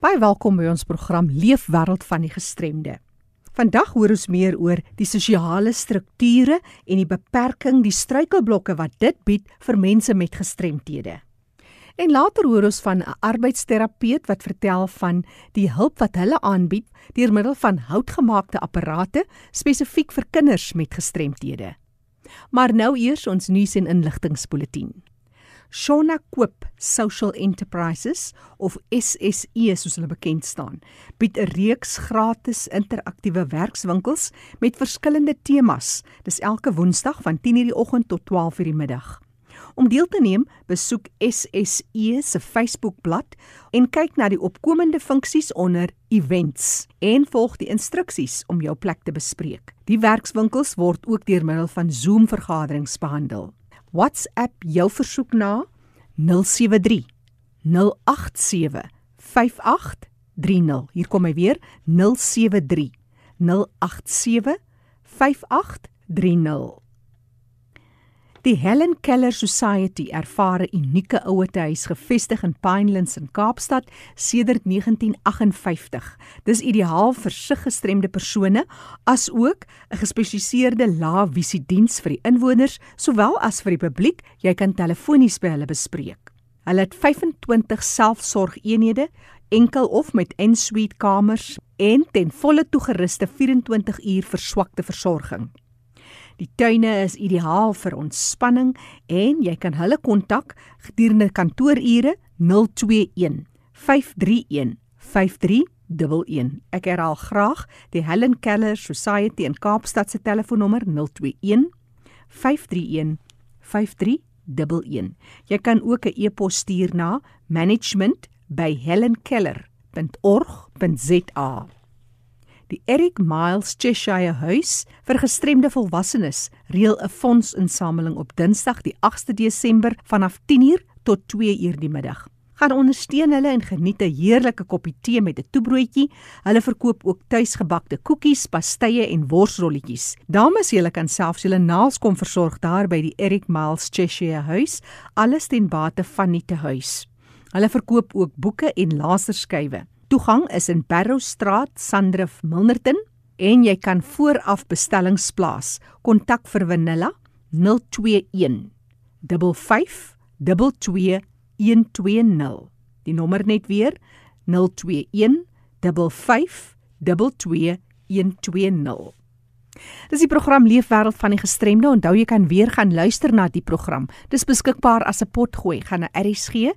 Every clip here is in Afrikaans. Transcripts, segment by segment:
Baie welkom by ons program Leefwêreld van die Gestremde. Vandag hoor ons meer oor die sosiale strukture en die beperking, die struikelblokke wat dit bied vir mense met gestremthede. En later hoor ons van 'n arbeidsterapeut wat vertel van die hulp wat hulle aanbied deur middel van houtgemaakte apparate spesifiek vir kinders met gestremthede. Maar nou eers ons nuus en inligtingspulsatie. Shona Koop Social Enterprises of SSE soos hulle bekend staan, bied 'n reeks gratis interaktiewe werkswinkels met verskillende temas. Dis elke Woensdag van 10:00 die oggend tot 12:00 die middag. Om deel te neem, besoek SSE se Facebookblad en kyk na die opkomende funksies onder Events en volg die instruksies om jou plek te bespreek. Die werkswinkels word ook deur middel van Zoom vergaderings behandel. WhatsApp jou versoek na 073 087 5830. Hier kom hy weer 073 087 5830. Die Helen Keller Society ervaar 'n unieke ouetehuis gevestig in Pinelands in Kaapstad sedert 1958. Dis ideaal vir siggestremde persone as ook 'n gespesialiseerde lae-visie-diens vir die inwoners sowel as vir die publiek. Jy kan telefonies by hulle bespreek. Hulle het 25 selfsorgeenhede, enkel of met en-suite kamers en ten volle toegeruste 24 uur verswakte versorging. Die tuine is ideaal vir ontspanning en jy kan hulle kontak gedurende kantoorure 021 531 5311. Ek herhaal graag die Helen Keller Society in Kaapstad se telefoonnommer 021 531 5311. Jy kan ook 'n e-pos stuur na management@helenkeller.org.za. Die Eric Miles Cheshire Huis vir gestremde volwassenes reël 'n fondsinsameling op Dinsdag die 8de Desember vanaf 10:00 tot 2:00 die middag. Gaan ondersteun hulle en geniet 'n heerlike koppie tee met 'n toebroodjie. Hulle verkoop ook tuisgebakte koekies, pastye en worsrolletjies. Dames, julle kan selfs julle naels kom versorg daar by die Eric Miles Cheshire Huis, alles ten bate van die huis. Hulle verkoop ook boeke en laserskywe. Toegang is in Barrowstraat, Sandrift, Milnerton en jy kan vooraf bestellings plaas. Kontak vir Vanilla 021 55 22120. Die nommer net weer 021 55 22120. Dis die program Leefwêreld van die Gestremde. Onthou jy kan weer gaan luister na die program. Dis beskikbaar as 'n potgooi. Gaan na erisg.co.za,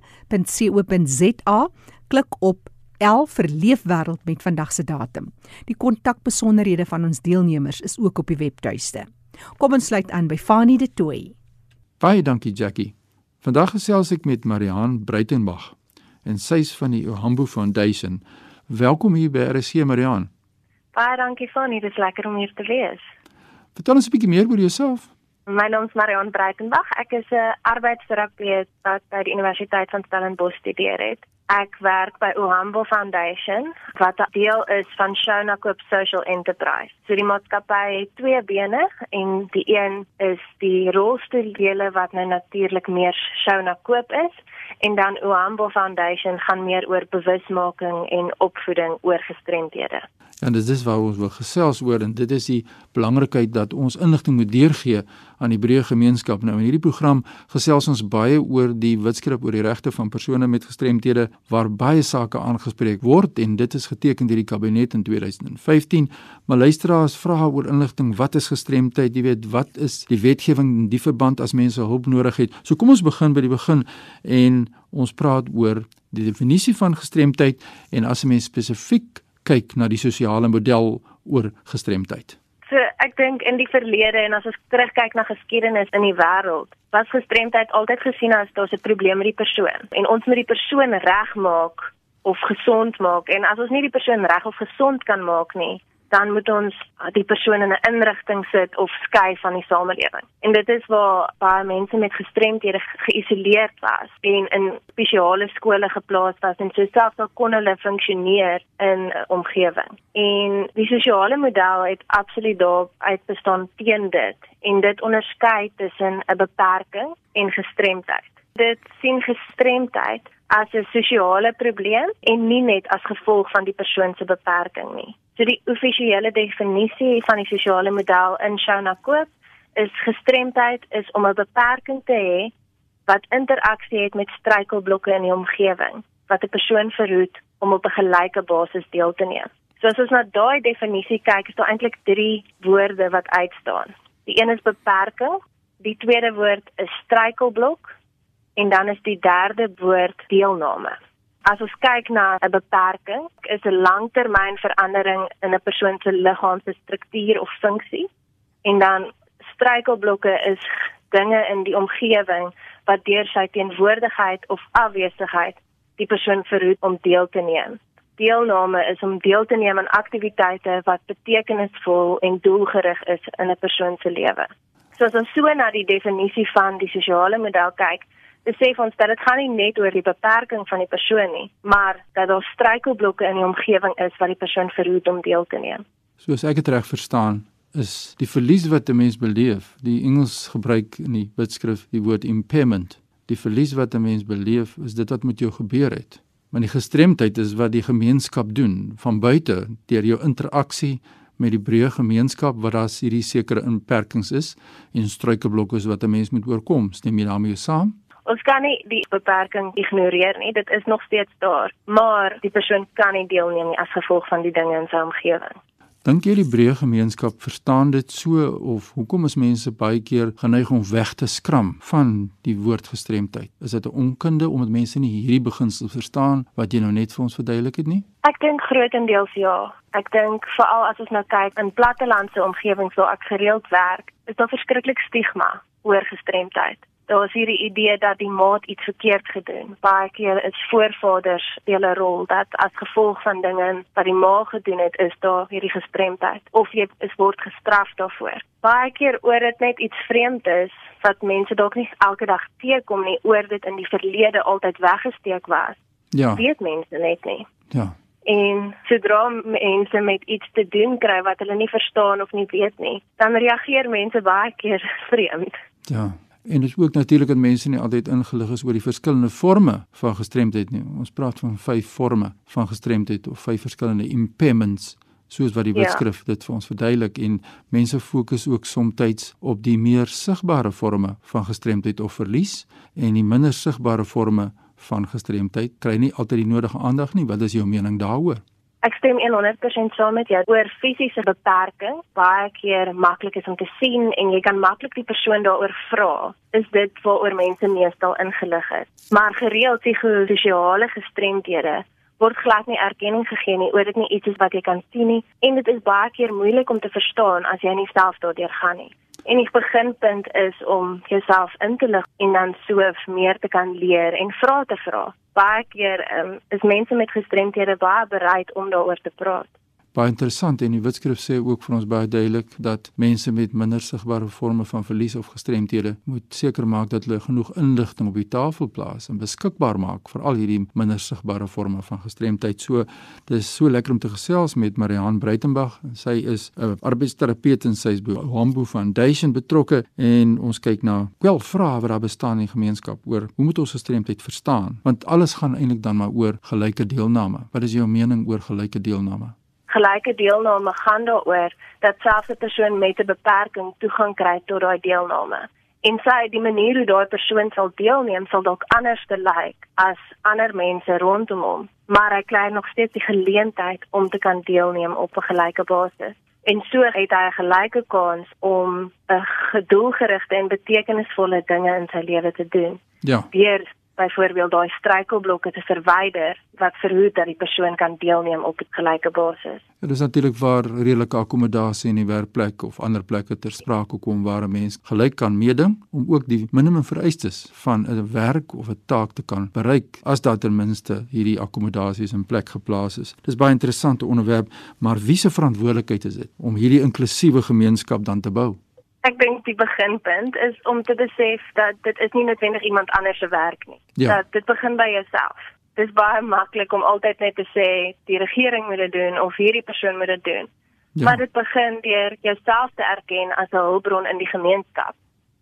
klik op L vir Leefwêreld met vandag se datum. Die kontakbesonderhede van ons deelnemers is ook op die webtuiste. Kom ons sluit aan by Fanie de Tooi. Baie dankie Jackie. Vandag gesels ek met Mariaan Bruitenberg en sy's van die Ohambo Foundation. Welkom hier by RC Mariaan. Baie dankie Fanie, dit is lekker om hier te wees. Vertel ons 'n bietjie meer oor jouself. My naam is Mariaan Bruitenberg. Ek is 'n arbeidsterapeut wat by die Universiteit van Stellenbosch studeer het. Ek werk by Ohambo Foundation wat 'n deel is van Shona Coop Social Enterprise. So die maatskappy het twee bene en die een is die rolstoeldele wat nou natuurlik meer Shona Coop is en dan Ohambo Foundation gaan meer oor bewusmaking en opvoeding oor gestremdhede. Ja, dit is waar ons wil gesels oor en dit is die belangrikheid dat ons inligting moet deurgee aan die breë gemeenskap. Nou in hierdie program gesels ons baie oor die wetskrip oor die regte van persone met gestremthede waar baie sake aangespreek word en dit is geteken deur die kabinet in 2015. Maar luisteraars vra oor inligting, wat is gestremdheid? Jy weet, wat is die wetgewing in die verband as mense hulp nodig het? So kom ons begin by die begin en ons praat oor die definisie van gestremdheid en as 'n mens spesifiek kyk na die sosiale model oor gestremdheid. So ek dink in die verlede en as ons terugkyk na geskiedenis in die wêreld, was gestremdheid altyd gesien as daar's 'n probleem met die persoon en ons moet die persoon regmaak of gesond maak en as ons nie die persoon reg of gesond kan maak nie, dan moet ons die persoon in 'n inrigting sit of skei van die samelewing. En dit is waar baie mense met gestremdhede geïsoleerd was en in spesiale skole geplaas was en so selfs al kon hulle funksioneer in 'n omgewing. En die sosiale model het absoluut daar uit bestaan teen dit en dit onderskei tussen 'n beperking en gestremdheid. Dit sien gestremdheid as 'n sosiale probleem en nie net as gevolg van die persoon se beperking nie. So die offisiële definisie van die sosiale model in Shona Koop is gestremdheid is om 'n beperking te hê wat interaksie het met struikelblokke in die omgewing wat 'n persoon verhoed om op 'n gelyke basis deel te neem. So as ons na daai definisie kyk, is daar eintlik 3 woorde wat uitstaan. Die een is beperking, die tweede woord is struikelblok en dan is die derde woord deelname. As ons kyk na 'n beperking, is 'n langtermynverandering in 'n persoon se liggaamse struktuur of funksie en dan struikelblokke is dinge in die omgewing wat deur sy teenwoordigheid of afwesigheid die persoon verhoed om deel te neem. Deelname is om deel te neem aan aktiwiteite wat betekenisvol en doelgerig is in 'n persoon se lewe. So as ons so na die definisie van die sosiale model kyk, besef ons dat dit gaan nie net oor die beperking van die persoon nie, maar dat daar struikelblokke in die omgewing is wat die persoon verhoed om deel te neem. Soos ek dit reg verstaan, is die verlies wat 'n mens beleef, die Engels gebruik in die Wetskrif die woord impairment. Die verlies wat 'n mens beleef, is dit wat met jou gebeur het. Maar die gestremdheid is wat die gemeenskap doen van buite deur jou interaksie met die breë gemeenskap wat daar hierdie sekere inperkings is en struikelblokke wat 'n mens moet oorkom. Stem jy daarmee saam? Ons kan nie die beperking ignoreer nie. Dit is nog steeds daar, maar die persoon kan nie deelneem nie as gevolg van die dinge in sy omgewing. Dink jy die breë gemeenskap verstaan dit so of hoekom is mense baie keer geneig om weg te skram van die woord gestremdheid? Is dit 'n onkunde omdat mense nie hierdie beginsel verstaan wat jy nou net vir ons verduidelik het nie? Ek dink grootendeels ja. Ek dink veral as ons nou kyk in plattelandse omgewings waar ek gereeld werk, is daar verskriklik stigma oor gestremdheid daar is hierdie idee dat die maat iets verkeerd gedoen. Baie keer is voorvaders 'n rol dat as gevolg van dinge wat die ma gedoen het, is daar hierdie gestremdheid of jy is word gestraf daarvoor. Baie keer oor dit net iets vreemd is wat mense dalk nie elke dag teekom nie, oor dit in die verlede altyd weggesteek was. Ja. Weet mense net nie. Ja. En sodra mense met iets te doen kry wat hulle nie verstaan of nie weet nie, dan reageer mense baie keer vreemd. Ja. En dit is ook natuurlik dat mense nie altyd ingelig is oor die verskillende forme van gestremdheid nie. Ons praat van vyf forme van gestremdheid of vyf verskillende impairments soos wat die wetskrif ja. dit vir ons verduidelik en mense fokus ook soms op die meer sigbare forme van gestremdheid of verlies en die minder sigbare forme van gestremdheid kry nie altyd die nodige aandag nie. Wat is jou mening daaroor? Ek stem 100% saam met jou oor fisiese beperking. Baie keer maklik is om te sien en jy kan maklik die persoon daaroor vra. Is dit waaroor mense meestal ingelig is? Maar gereeld psigososiale gestremdhede word glad nie erkenning gegee nie oor dit nie iets is wat jy kan sien nie en dit is baie keer moeilik om te verstaan as jy nie self daardeur gaan nie. En die beginpunt is om jouself in te lig en dan so meer te kan leer en vrae te vra. Baie keer um, is mense met gestremdhede baie bereid om daaroor te praat baie interessant en die wetskrif sê ook vir ons baie duidelik dat mense met minder sigbare forme van verlies of gestremthede moet seker maak dat hulle genoeg inligting op die tafel plaas en beskikbaar maak vir al hierdie minder sigbare forme van gestremdheid. So dis so lekker om te gesels met Marihan Breitenberg. Sy is 'n arbeidsterapeut en sy is by Hambo Foundation betrokke en ons kyk na wel vrae wat daar bestaan in die gemeenskap oor hoe moet ons gestremdheid verstaan? Want alles gaan eintlik dan maar oor gelyke deelname. Wat is jou mening oor gelyke deelname? Gelyke deelname gaan daaroor dat selfs 'n persoon met 'n beperking toegang kry tot daai deelname. En sy die manier hoe daai persoon sal deelneem sal dalk anders te lyk as ander mense rondom hom, maar hy kry nog steeds die geleentheid om te kan deelneem op 'n gelyke basis. En so het hy 'n gelyke kans om 'n gedoelgerigte en betekenisvolle dinge in sy lewe te doen. Ja. Deur byvoorbeeld daai struikelblokke te verwyder wat verhoed dat die persoon kan deelneem op 'n gelyke basis. Dit is natuurlik waar redelike akkommodasie in die werkplek of ander plekke ter sprake kom waar 'n mens gelyk kan meeding om ook die minimum vereistes van 'n werk of 'n taak te kan bereik as daar ten minste hierdie akkommodasies in plek geplaas is. Dis baie interessante onderwerp, maar wie se verantwoordelikheid is dit om hierdie inklusiewe gemeenskap dan te bou? Ek dink die beginpunt is om te besef dat dit is nie noodwendig iemand anders se werk nie. Ja. Dat dit begin by jouself. Dit is baie maklik om altyd net te sê die regering moet dit doen of hierdie persoon moet dit doen. Ja. Maar dit begin deur jouself te erken as 'n hulpbron in die gemeenskap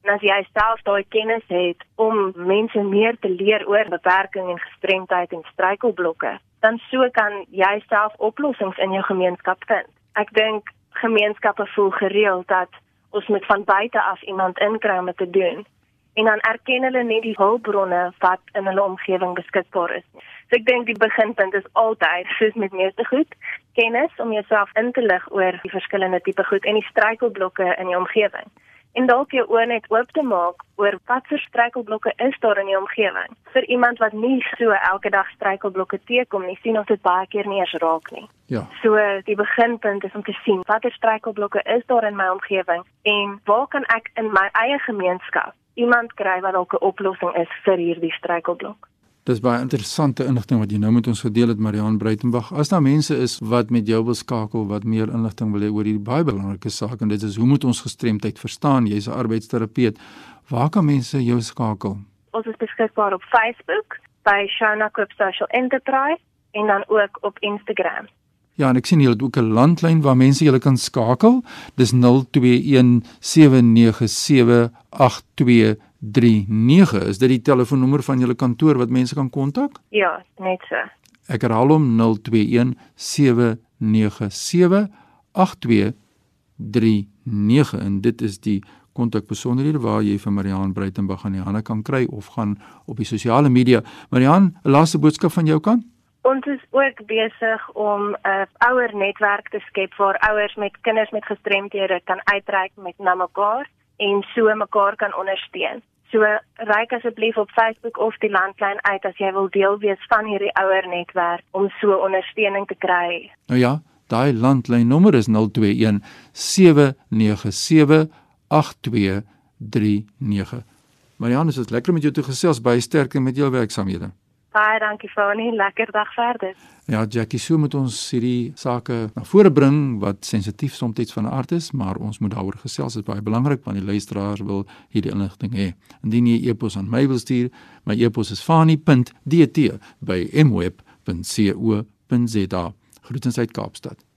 En as jy self daai kennis het om mense meer te leer oor beperking en gestremdheid en struikelblokke, dan so kan jy self oplossings in jou gemeenskap vind. Ek dink gemeenskappe voel gereeld dat ons met van buite af iemand inkry om te doen en dan erken hulle nie die hulpbronne wat in hulle omgewing beskikbaar is. So ek dink die beginpunt is altyd soos met meeste goed, kennis om jouself in te lig oor die verskillende tipe goed en die struikelblokke in jou omgewing en dalk jou oë net oop te maak oor wat vir struikelblokke is daar in die omgewing. Vir iemand wat nie so elke dag struikelblokke teekom nie, sien ons dit baie keer nie eens raak nie. Ja. So die beginpunt is om te sien watter struikelblokke is daar in my omgewing en waar kan ek in my eie gemeenskap iemand kry wat dalk 'n oplossing is vir hierdie struikelblok. Dis baie interessante inligting wat jy nou met ons gedeel het Marian Breitenberg. As daar mense is wat met jou wil skakel, wat meer inligting wil hê oor hierdie baie belangrike saak en dit is hoe moet ons gestremdheid verstaan? Jy's 'n arbeidsterapeut. Waar kan mense jou skakel? Ons is beskikbaar op Facebook by Shona Group Social Enterprise en dan ook op Instagram. Ja, en ek sien julle het ook 'n landlyn waar mense julle kan skakel. Dis 021 797 82 09 is dit die telefoonnommer van julle kantoor wat mense kan kontak? Ja, net so. Ek herhaal hom 021 797 8239 en dit is die kontakbesonderhede waar jy vir Mariaan Breitenberg aan die hande kan kry of gaan op die sosiale media. Mariaan, 'n laaste boodskap van jou kant? Ons is ook besig om 'n uh, ouer netwerk te skep waar ouers met kinders met gestremthede kan uitreik met na mekaar en so mekaar kan ondersteun. So reik asseblief op Facebook of die landlyn uit as jy wil deel wees van hierdie ouer netwerk om so ondersteuning te kry. Nou ja, daai landlyn nommer is 021 797 8239. Marianne, dit is lekker met jou te gesels by sterkte met jou werksamehede. Baie dankie Fani, lekker dag verder. Ja, Jackie, so moet ons hierdie sake na vore bring wat sensitief soms van aard is, maar ons moet daaroor gesels. Dit is baie belangrik want die luisteraars wil hierdie inligting hê. Indien jy 'n e-pos aan my wil stuur, my e-pos is fani.dt@mweb.co.za. Groetens uit Kaapstad.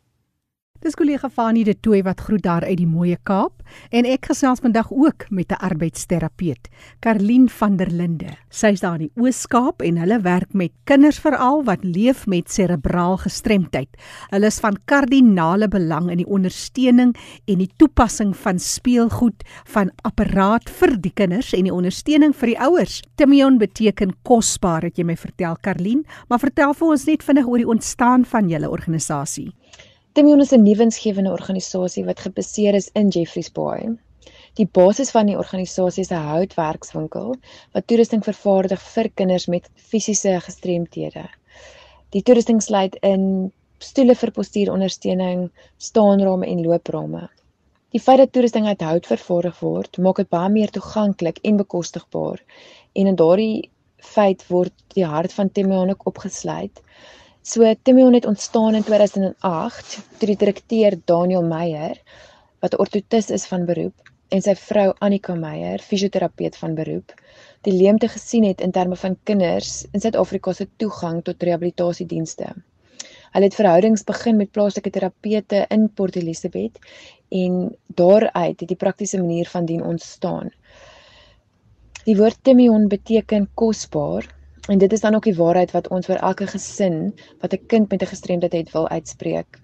Dis kollega Fanie de Tooi wat groet daar uit die mooie Kaap en ek gesels vandag ook met 'n arbeidsterapeut, Karlien van der Linde. Sy's daar in die Oos-Kaap en hulle werk met kinders veral wat leef met serebraal gestremdheid. Hulle is van kardinale belang in die ondersteuning en die toepassing van speelgoed van apparaat vir die kinders en die ondersteuning vir die ouers. Timion beteken kosbaar, het jy my vertel Karlien, maar vertel vir ons net vinnig oor die ontstaan van julle organisasie. Timion is 'n nuwensgewende organisasie wat gebaseer is in Jeffreys Bay. Die basis van die organisasie is 'n houtwerkswinkel wat toerusting vervaardig vir kinders met fisiese gestremthede. Die toerusting sluit in stoele vir postuurondersteuning, staanrame en looprame. Die feit dat toerusting uit hout vervaardig word, maak dit baie meer toeganklik en bekostigbaar. En in daardie feit word die hart van Timion ook opgesluit. So Timion het ontstaan in 2008 deur die direkteur Daniel Meyer wat 'n ortotis is van beroep en sy vrou Annika Meyer, fisioterapeut van beroep, die leemte gesien het in terme van kinders in Suid-Afrika se toegang tot rehabilitasiedienste. Hulle het verhoudings begin met plaaslike terapeute in Port Elizabeth en daaruit het die praktiese manier van dien ontstaan. Die woord Timion beteken kosbaar En dit is dan ook die waarheid wat ons vir elke gesin wat 'n kind met 'n gestremdheid het wil uitspreek.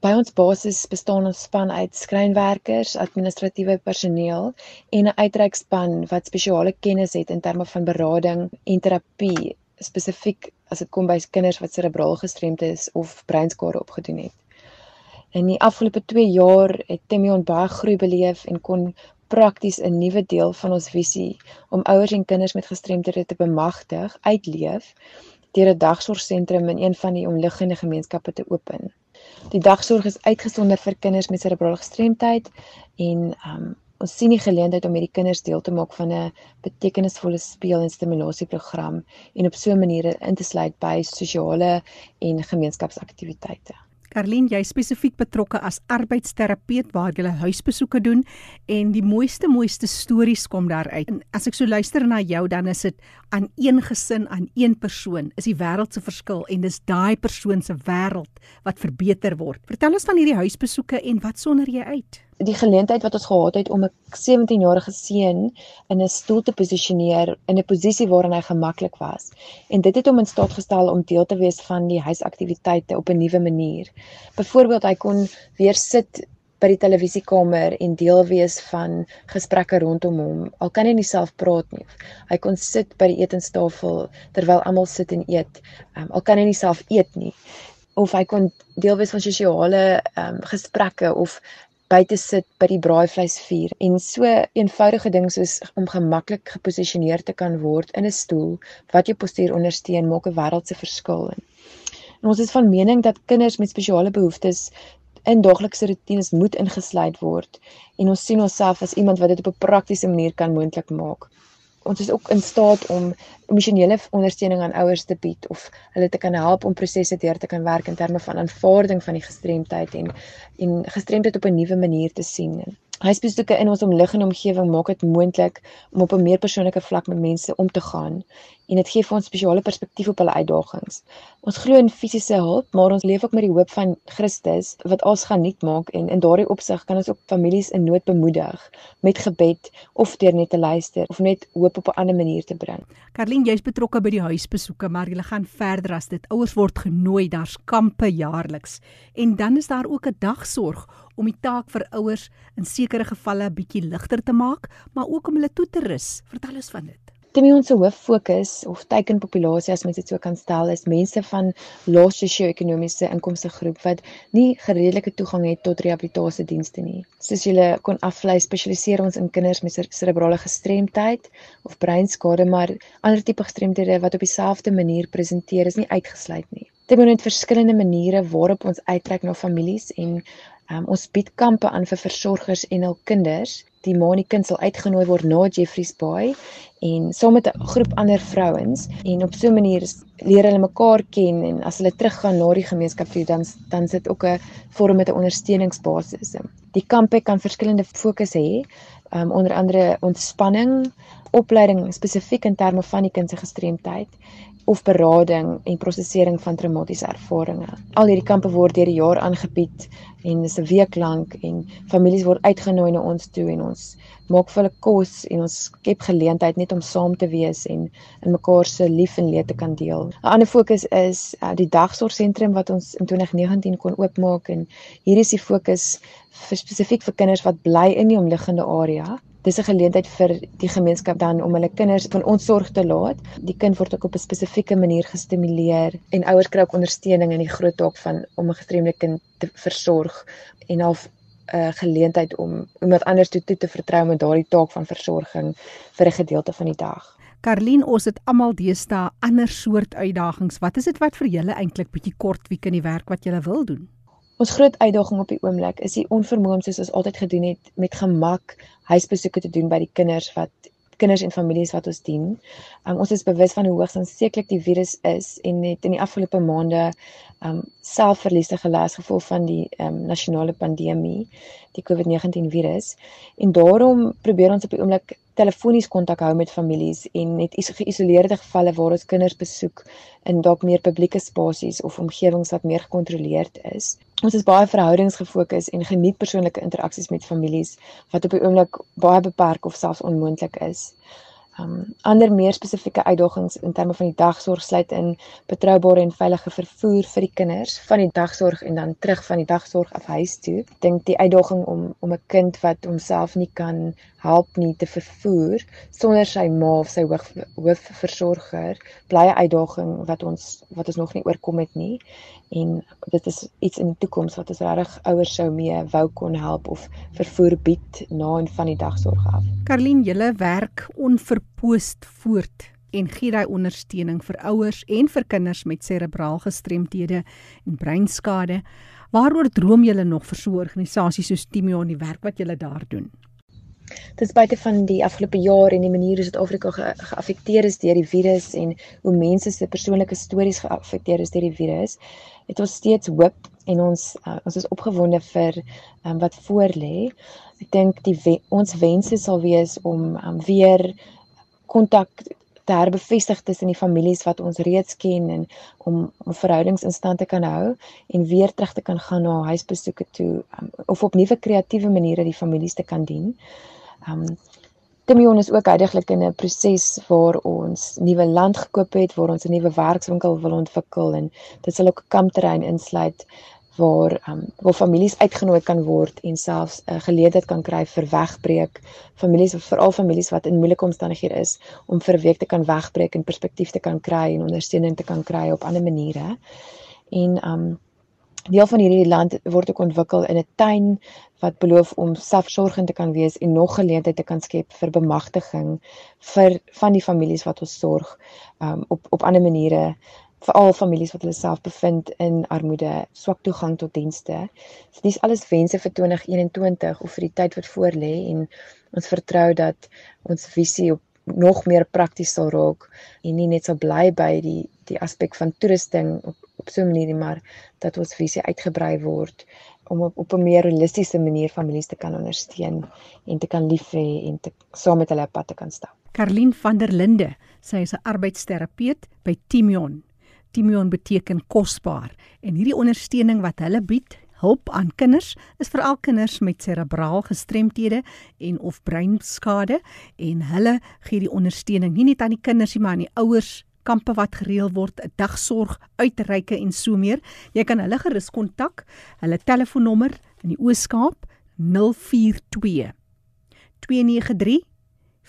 By ons basis bestaan ons span uit skrynwerkers, administratiewe personeel en 'n uitreikspan wat spesiale kennis het in terme van berading en terapie, spesifiek as dit kom by kinders wat serebraal gestremd is of breinskade opgedoen het. In die afgelope 2 jaar het Timion baie groei beleef en kon prakties 'n nuwe deel van ons visie om ouers en kinders met gestremthede te bemagtig, uitleef deur 'n dagsorgsentrum in een van die omliggende gemeenskappe te open. Die dagsorg is uitgesonder vir kinders met serebrale gestremdheid en um, ons sien die geleentheid om hierdie kinders deel te maak van 'n betekenisvolle speel en stimulasieprogram en op so 'n manier in te sluit by sosiale en gemeenskapsaktiwiteite. Karlien, jy spesifiek betrokke as arbeidsterapeut waar jy huisbesoeke doen en die mooiste mooiste stories kom daar uit. En as ek so luister na jou dan is dit aan een gesin, aan een persoon is die wêreld se verskil en dis daai persoon se wêreld wat verbeter word. Vertel ons van hierdie huisbesoeke en wat sonder jy uit? Die geleentheid wat ons gehad het om 'n 17-jarige seun in 'n stoel te posisioneer in 'n posisie waarin hy gemaklik was. En dit het hom in staat gestel om deel te wees van die huisaktiwiteite op 'n nuwe manier. Byvoorbeeld hy kon weer sit by die televisiekamer en deel wees van gesprekke rondom hom. Al kan hy nie self praat nie. Hy kon sit by die etenstafel terwyl almal sit en eet. Um, al kan hy nie self eet nie of hy kon deel wees van sosiale ehm um, gesprekke of buite sit by die braaivleisvuur en so eenvoudige ding soos om gemaklik geposisioneer te kan word in 'n stoel wat jou postuur ondersteun maak 'n wêreldse verskil. En ons is van mening dat kinders met spesiale behoeftes in daaglikse roetines moet ingesluit word en ons sien onsself as iemand wat dit op 'n praktiese manier kan moontlik maak ons is ook in staat om emosionele ondersteuning aan ouers te bied of hulle te kan help om prosesse deur te kan werk in terme van aanvaarding van die gestremdheid en en gestremdheid op 'n nuwe manier te sien. Huisbesoeke in ons omliggende omgewing maak dit moontlik om op 'n meer persoonlike vlak met mense om te gaan en dit gee vir ons spesiale perspektief op hulle uitdagings. Ons glo in fisiese hulp, maar ons leef ook met die hoop van Christus wat alles gaan nuut maak en in daardie opsig kan ons ook families in nood bemoedig met gebed of deur net te luister of net hoop op 'n ander manier te bring. Karlien, jy's betrokke by die huisbesoeke, maar jy gaan verder as dit. Ouers word genooi, daar's kampe jaarliks. En dan is daar ook 'n dagsorg om die taak vir ouers in sekere gevalle bietjie ligter te maak, maar ook om hulle toe te rus. Vertel ons van dit. Timmy ons hoof fokus of teikenpopulasie as mens dit so kan stel is mense van lae sosio-ekonomiese inkomste groep wat nie geredelike toegang het tot rehabilitasiedienste nie. Soos julle kon aflei, spesialiseer ons in kinders met cerebrale gestremdheid of breinskade, maar ander tipe gestremdhede wat op dieselfde manier presenteer is nie uitgesluit nie. Timmy het verskillende maniere waarop ons uittrek na families en Um, ons bied kampe aan vir versorgers en hul kinders. Die ma en die kind sal uitgenooi word na Jeffrey's Bay en saam met 'n groep ander vrouens en op so 'n manier leer hulle mekaar ken en as hulle teruggaan na die gemeenskap toe dan dan sit ook 'n vorm met 'n ondersteuningsbasis. Die kampe kan verskillende fokus hê, um, onder andere ontspanning, opleiding spesifiek in terme van die kind se gestremdheid of berading en prosesering van traumatiese ervarings. Al hierdie kampe word deur die jaar aangebied en dis 'n week lank en families word uitgenooi na ons toe en ons maak vir hulle kos en ons skep geleentheid net om saam te wees en in mekaar se lief en leed te kan deel. 'n Ander fokus is uh, die dagsorgsentrum wat ons in 2019 kon oopmaak en hier is die fokus vir spesifiek vir kinders wat bly in die omliggende area dis 'n geleentheid vir die gemeenskap dan om hulle kinders van ons sorg te laat. Die kind word ook op 'n spesifieke manier gestimuleer en ouers kry ook ondersteuning in die groot taak van om 'n gestremde kind te versorg en half 'n uh, geleentheid om iemand anders toe, toe te vertrou met daardie taak van versorging vir 'n gedeelte van die dag. Karlien, ons het almal deesdae ander soort uitdagings. Wat is dit wat vir julle eintlik bietjie kort week in die werk wat julle wil doen? Ons groot uitdaging op die oomblik is die onvermoë om soos ons altyd gedoen het met gemak huisbesoeke te doen by die kinders wat kinders en families wat ons dien. Um, ons is bewus van hoe hoogs aansteeklik die virus is en het in die afgelope maande um selfverliese gelei as gevolg van die um nasionale pandemie, die COVID-19 virus. En daarom probeer ons op die oomblik telefonies kontak hou met families en net geïsoleerde gevalle waar ons kinders besoek in dalk meer publieke spasies of omgewings wat meer gekontroleerd is. Ons is baie verhoudingsgefokus en geniet persoonlike interaksies met families wat op die oomblik baie beperk of selfs onmoontlik is. Um ander meer spesifieke uitdagings in terme van die dagsorg sluit in betroubare en veilige vervoer vir die kinders van die dagsorg en dan terug van die dagsorg af huis toe. Dink die uitdaging om om 'n kind wat homself nie kan help nie te vervoer sonder sy ma of sy hoof hoofversorger bly 'n uitdaging wat ons wat ons nog nie oorkom het nie en dit is iets in die toekoms wat ons regtig ouers sou mee wou kon help of vervoer bied na en van die dagsorg af. Karlien, julle werk onverpoost voort en gee daai ondersteuning vir ouers en vir kinders met serebraal gestremthede en breinskade. Waaroor droom julle nog vir so 'n organisasie soos Timio en die werk wat julle daar doen? Ten spyte van die afgelope jaar en die manier hoe Suid-Afrika ge geaffekteer is deur die virus en hoe mense se persoonlike stories geaffekteer is deur die virus, het ons steeds hoop en ons uh, ons is opgewonde vir um, wat voor lê. Ek dink die we ons wense sal wees om um, weer kontak te herbevestig tussen die families wat ons reeds ken en om om verhoudings in stand te kan hou en weer terug te kan gaan na huisbesoeke toe um, of op nuwe kreatiewe maniere die families te kan dien. Um Timion is ook heidaglik in 'n proses waar ons nuwe land gekoop het, waar ons 'n nuwe werkswinkel wil ontwikkel en dit sal ook 'n kampterrein insluit waar um, waar families uitgenooi kan word en selfs 'n uh, geleentheid kan kry vir wegbreek. Families of veral families wat in moeilike omstandighede is om vir 'n week te kan wegbreek en perspektief te kan kry en ondersteuning te kan kry op ander maniere. En um deel van hierdie land word ook ontwikkel in 'n tuin wat beloof om selfsorgend te kan wees en nog geleenthede te kan skep vir bemagtiging vir van die families wat ons sorg um op op ander maniere veral families wat hulle self bevind in armoede, swak toegang tot dienste. So dis alles wense vir 2021 of vir die tyd wat voorlê en ons vertrou dat ons visie op nog meer prakties sal raak en nie net sal bly by die die aspek van toerusting op op so 'n manier nie, maar dat ons visie uitgebrei word om op op 'n meer holistiese manier families te kan ondersteun en te kan lief hê en te saam met hulle pad te kan stap. Karlien van der Linde, sy is 'n arbeidsterapeut by Timion Timion beteken kosbaar en hierdie ondersteuning wat hulle bied, hulp aan kinders, is veral kinders met serebraal gestremthede en of breinskade en hulle gee die ondersteuning nie net aan die kinders nie, maar aan die ouers kampe wat gereël word, dagsorg, uitreike en so meer. Jy kan hulle gerus kontak. Hulle telefoonnommer in die Oos-Kaap 042 293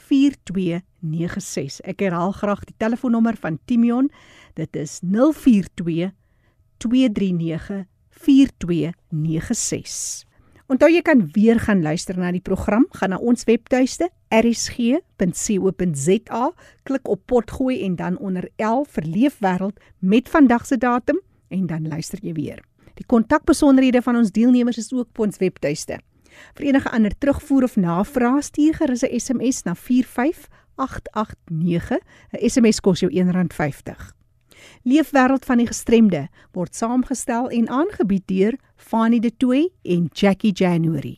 4296. Ek herhaal graag die telefoonnommer van Timion. Dit is 042 239 4296. Onthou jy kan weer gaan luister na die program, gaan na ons webtuiste rsg.co.za, klik op potgooi en dan onder L vir leefwêreld met vandag se datum en dan luister jy weer. Die kontakbesonderhede van ons deelnemers is ook op ons webtuiste. Vir enige ander terugvoer of navrae stuur gerus 'n SMS na 45889. 'n SMS kos jou R1.50. Leefwêreld van die gestremde word saamgestel en aangebied deur Fanie De Tooy en Jackie January.